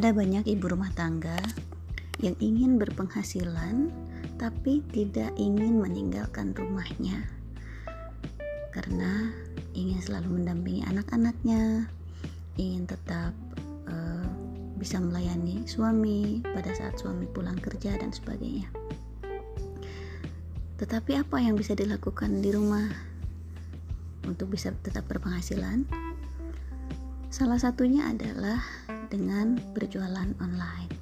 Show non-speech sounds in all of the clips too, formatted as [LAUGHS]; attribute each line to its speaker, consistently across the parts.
Speaker 1: Ada banyak ibu rumah tangga yang ingin berpenghasilan tapi tidak ingin meninggalkan rumahnya karena ingin selalu mendampingi anak-anaknya, ingin tetap uh, bisa melayani suami pada saat suami pulang kerja dan sebagainya. Tetapi apa yang bisa dilakukan di rumah untuk bisa tetap berpenghasilan? Salah satunya adalah dengan berjualan online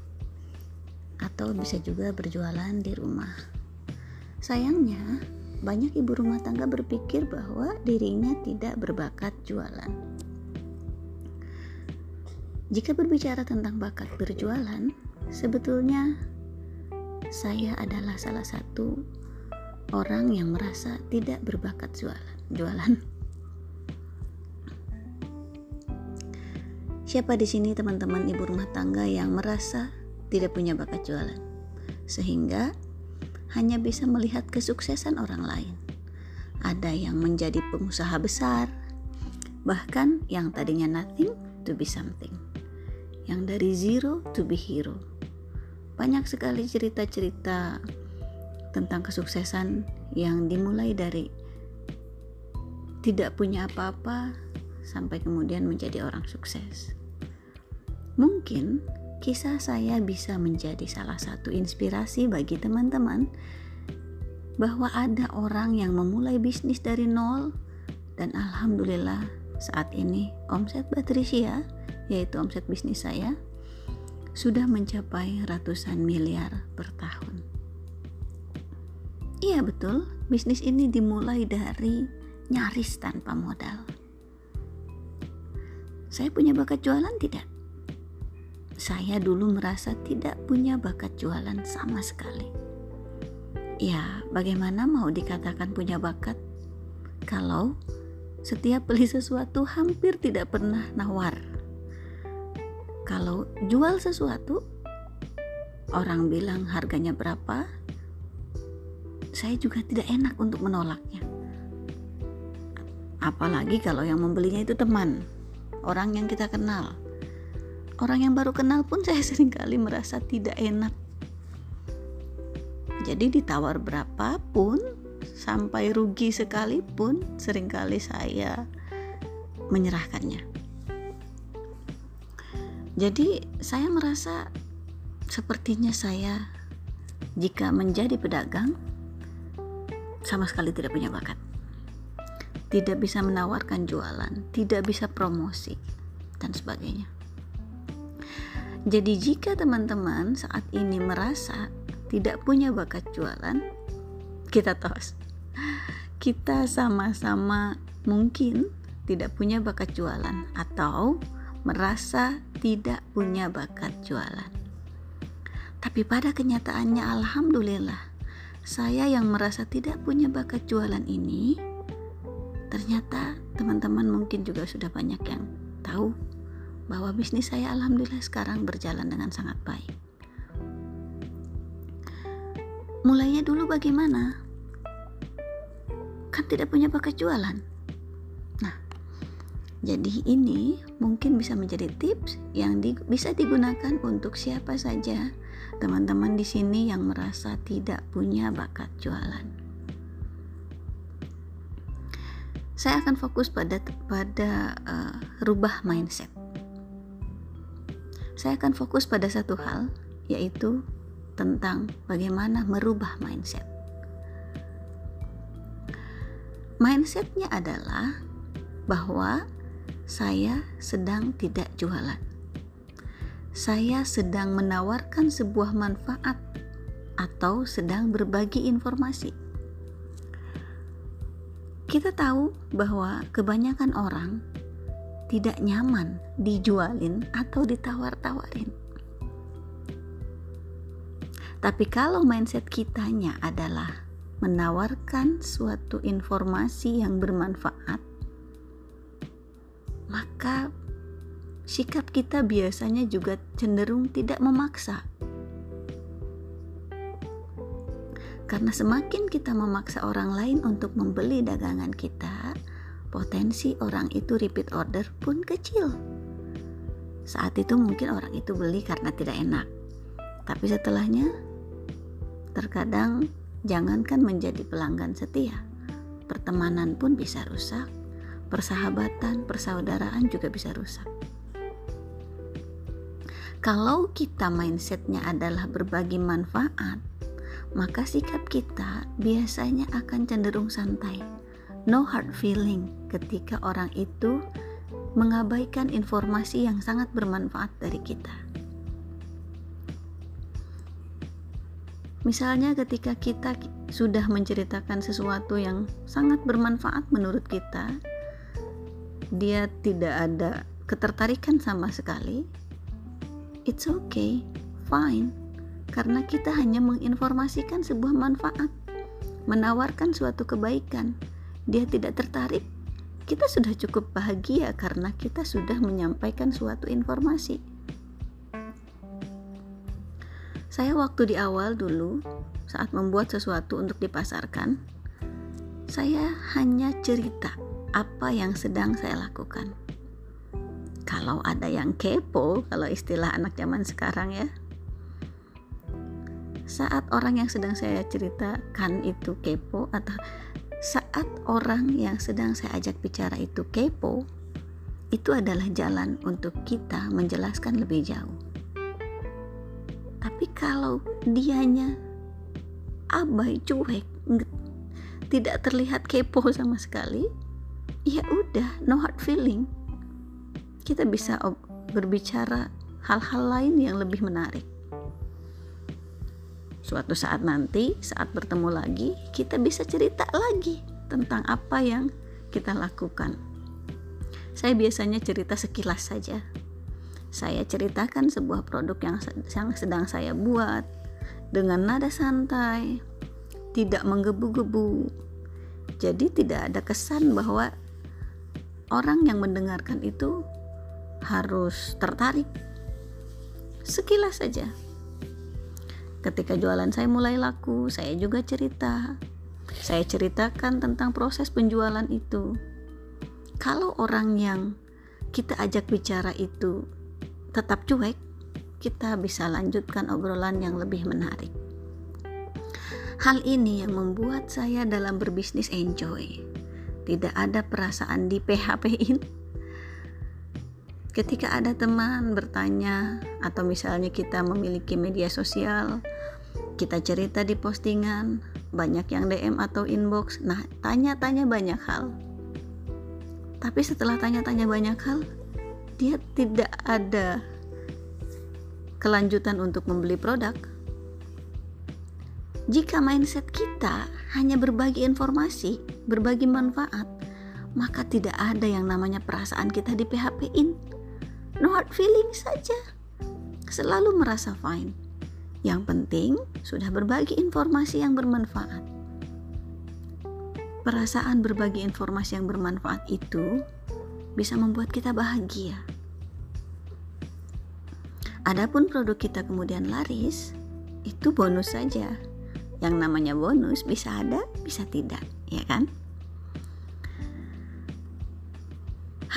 Speaker 1: atau bisa juga berjualan di rumah. Sayangnya, banyak ibu rumah tangga berpikir bahwa dirinya tidak berbakat jualan. Jika berbicara tentang bakat berjualan, sebetulnya saya adalah salah satu orang yang merasa tidak berbakat jualan. Siapa di sini teman-teman ibu rumah tangga yang merasa tidak punya bakat jualan? Sehingga hanya bisa melihat kesuksesan orang lain. Ada yang menjadi pengusaha besar, bahkan yang tadinya nothing to be something. Yang dari zero to be hero. Banyak sekali cerita-cerita tentang kesuksesan yang dimulai dari tidak punya apa-apa sampai kemudian menjadi orang sukses. Mungkin kisah saya bisa menjadi salah satu inspirasi bagi teman-teman bahwa ada orang yang memulai bisnis dari nol dan alhamdulillah saat ini omset Patricia yaitu omset bisnis saya sudah mencapai ratusan miliar per tahun. Iya betul, bisnis ini dimulai dari nyaris tanpa modal. Saya punya bakat jualan tidak? saya dulu merasa tidak punya bakat jualan sama sekali. Ya, bagaimana mau dikatakan punya bakat kalau setiap beli sesuatu hampir tidak pernah nawar? Kalau jual sesuatu, orang bilang harganya berapa, saya juga tidak enak untuk menolaknya. Apalagi kalau yang membelinya itu teman, orang yang kita kenal. Orang yang baru kenal pun saya [LAUGHS] sering kali merasa tidak enak. Jadi ditawar berapapun sampai rugi sekalipun sering kali saya menyerahkannya. Jadi saya merasa sepertinya saya jika menjadi pedagang sama sekali tidak punya bakat tidak bisa menawarkan jualan, tidak bisa promosi, dan sebagainya. Jadi jika teman-teman saat ini merasa tidak punya bakat jualan, kita tos. Kita sama-sama mungkin tidak punya bakat jualan atau merasa tidak punya bakat jualan. Tapi pada kenyataannya alhamdulillah saya yang merasa tidak punya bakat jualan ini ternyata teman-teman mungkin juga sudah banyak yang tahu bahwa bisnis saya alhamdulillah sekarang berjalan dengan sangat baik. Mulainya dulu bagaimana? Kan tidak punya bakat jualan. Nah, jadi ini mungkin bisa menjadi tips yang di, bisa digunakan untuk siapa saja teman-teman di sini yang merasa tidak punya bakat jualan. Saya akan fokus pada pada uh, rubah mindset saya akan fokus pada satu hal, yaitu tentang bagaimana merubah mindset. Mindsetnya adalah bahwa saya sedang tidak jualan. Saya sedang menawarkan sebuah manfaat atau sedang berbagi informasi. Kita tahu bahwa kebanyakan orang tidak nyaman dijualin atau ditawar-tawarin. Tapi kalau mindset kitanya adalah menawarkan suatu informasi yang bermanfaat, maka sikap kita biasanya juga cenderung tidak memaksa. Karena semakin kita memaksa orang lain untuk membeli dagangan kita, potensi orang itu repeat order pun kecil. Saat itu mungkin orang itu beli karena tidak enak. Tapi setelahnya terkadang jangankan menjadi pelanggan setia, pertemanan pun bisa rusak, persahabatan, persaudaraan juga bisa rusak. Kalau kita mindsetnya adalah berbagi manfaat, maka sikap kita biasanya akan cenderung santai. No hard feeling ketika orang itu mengabaikan informasi yang sangat bermanfaat dari kita. Misalnya ketika kita sudah menceritakan sesuatu yang sangat bermanfaat menurut kita, dia tidak ada ketertarikan sama sekali, it's okay, fine karena kita hanya menginformasikan sebuah manfaat, menawarkan suatu kebaikan. Dia tidak tertarik, kita sudah cukup bahagia karena kita sudah menyampaikan suatu informasi. Saya waktu di awal dulu, saat membuat sesuatu untuk dipasarkan, saya hanya cerita apa yang sedang saya lakukan. Kalau ada yang kepo, kalau istilah anak zaman sekarang ya, saat orang yang sedang saya ceritakan itu kepo atau saat orang yang sedang saya ajak bicara itu kepo itu adalah jalan untuk kita menjelaskan lebih jauh. Tapi kalau dianya abai cuek tidak terlihat kepo sama sekali ya udah no hard feeling. Kita bisa berbicara hal-hal lain yang lebih menarik Suatu saat nanti, saat bertemu lagi, kita bisa cerita lagi tentang apa yang kita lakukan. Saya biasanya cerita sekilas saja. Saya ceritakan sebuah produk yang, sedang saya buat dengan nada santai, tidak menggebu-gebu. Jadi tidak ada kesan bahwa orang yang mendengarkan itu harus tertarik. Sekilas saja Ketika jualan saya mulai laku, saya juga cerita. Saya ceritakan tentang proses penjualan itu. Kalau orang yang kita ajak bicara itu tetap cuek, kita bisa lanjutkan obrolan yang lebih menarik. Hal ini yang membuat saya dalam berbisnis enjoy. Tidak ada perasaan di PHP-in ketika ada teman bertanya atau misalnya kita memiliki media sosial kita cerita di postingan banyak yang DM atau inbox. Nah tanya-tanya banyak hal. Tapi setelah tanya-tanya banyak hal dia tidak ada kelanjutan untuk membeli produk. Jika mindset kita hanya berbagi informasi, berbagi manfaat, maka tidak ada yang namanya perasaan kita di PHP-in no hard feeling saja. Selalu merasa fine. Yang penting sudah berbagi informasi yang bermanfaat. Perasaan berbagi informasi yang bermanfaat itu bisa membuat kita bahagia. Adapun produk kita kemudian laris, itu bonus saja. Yang namanya bonus bisa ada, bisa tidak, ya kan?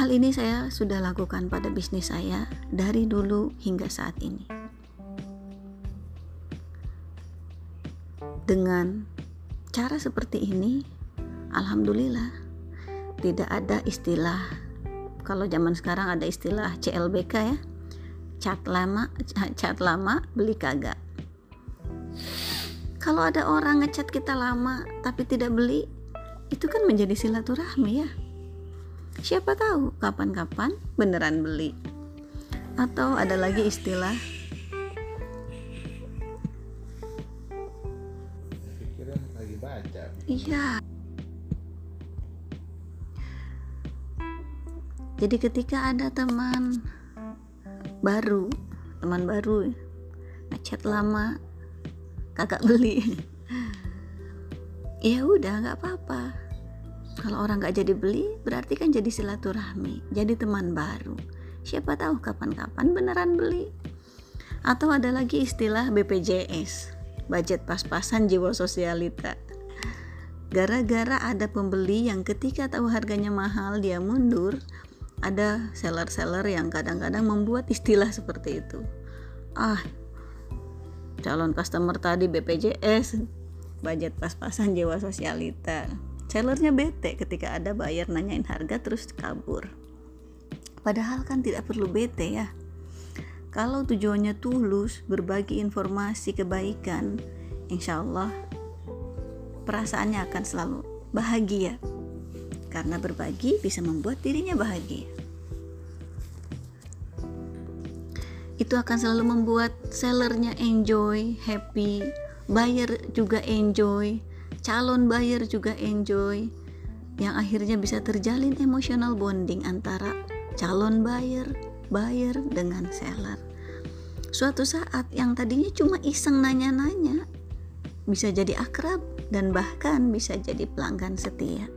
Speaker 1: Hal ini saya sudah lakukan pada bisnis saya dari dulu hingga saat ini. Dengan cara seperti ini, alhamdulillah tidak ada istilah kalau zaman sekarang ada istilah CLBK ya. Cat lama, [LAUGHS] cat lama beli kagak. Kalau ada orang ngecat kita lama tapi tidak beli, itu kan menjadi silaturahmi ya Siapa tahu kapan-kapan beneran beli. Atau ada lagi istilah Iya. Jadi ketika ada teman baru, teman baru ngechat lama kagak beli. [LAUGHS] ya udah nggak apa-apa kalau orang nggak jadi beli, berarti kan jadi silaturahmi, jadi teman baru. Siapa tahu kapan-kapan beneran beli. Atau ada lagi istilah BPJS, budget pas-pasan jiwa sosialita. Gara-gara ada pembeli yang ketika tahu harganya mahal dia mundur, ada seller-seller yang kadang-kadang membuat istilah seperti itu ah calon customer tadi BPJS budget pas-pasan jiwa sosialita sellernya bete ketika ada buyer nanyain harga terus kabur. Padahal kan tidak perlu bete ya. Kalau tujuannya tulus berbagi informasi kebaikan insya Allah perasaannya akan selalu bahagia. Karena berbagi bisa membuat dirinya bahagia. Itu akan selalu membuat sellernya enjoy, happy, buyer juga enjoy, calon buyer juga enjoy, yang akhirnya bisa terjalin emotional bonding antara calon buyer, buyer dengan seller. Suatu saat yang tadinya cuma iseng nanya-nanya, bisa jadi akrab dan bahkan bisa jadi pelanggan setia.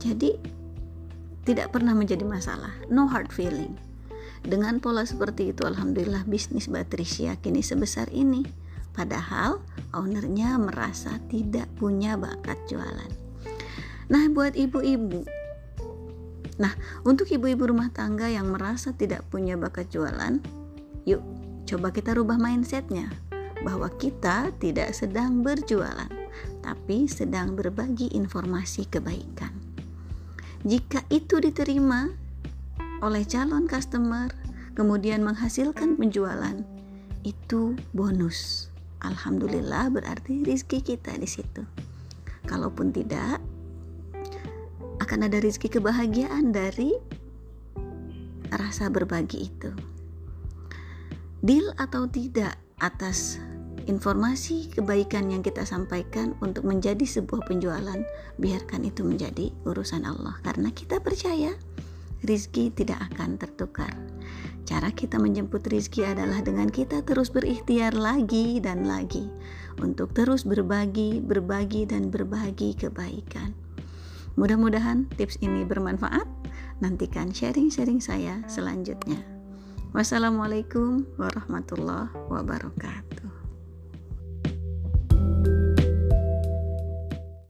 Speaker 1: Jadi tidak pernah menjadi masalah, no hard feeling. Dengan pola seperti itu, alhamdulillah bisnis Batrisya kini sebesar ini. Padahal ownernya merasa tidak punya bakat jualan. Nah, buat ibu-ibu, nah untuk ibu-ibu rumah tangga yang merasa tidak punya bakat jualan, yuk coba kita rubah mindsetnya bahwa kita tidak sedang berjualan, tapi sedang berbagi informasi kebaikan. Jika itu diterima oleh calon customer, kemudian menghasilkan penjualan, itu bonus. Alhamdulillah berarti rizki kita di situ. Kalaupun tidak, akan ada rizki kebahagiaan dari rasa berbagi itu. Deal atau tidak atas informasi kebaikan yang kita sampaikan untuk menjadi sebuah penjualan, biarkan itu menjadi urusan Allah karena kita percaya rizki tidak akan tertukar. Cara kita menjemput rizki adalah dengan kita terus berikhtiar lagi dan lagi untuk terus berbagi, berbagi, dan berbagi kebaikan. Mudah-mudahan tips ini bermanfaat. Nantikan sharing-sharing saya selanjutnya. Wassalamualaikum warahmatullahi wabarakatuh.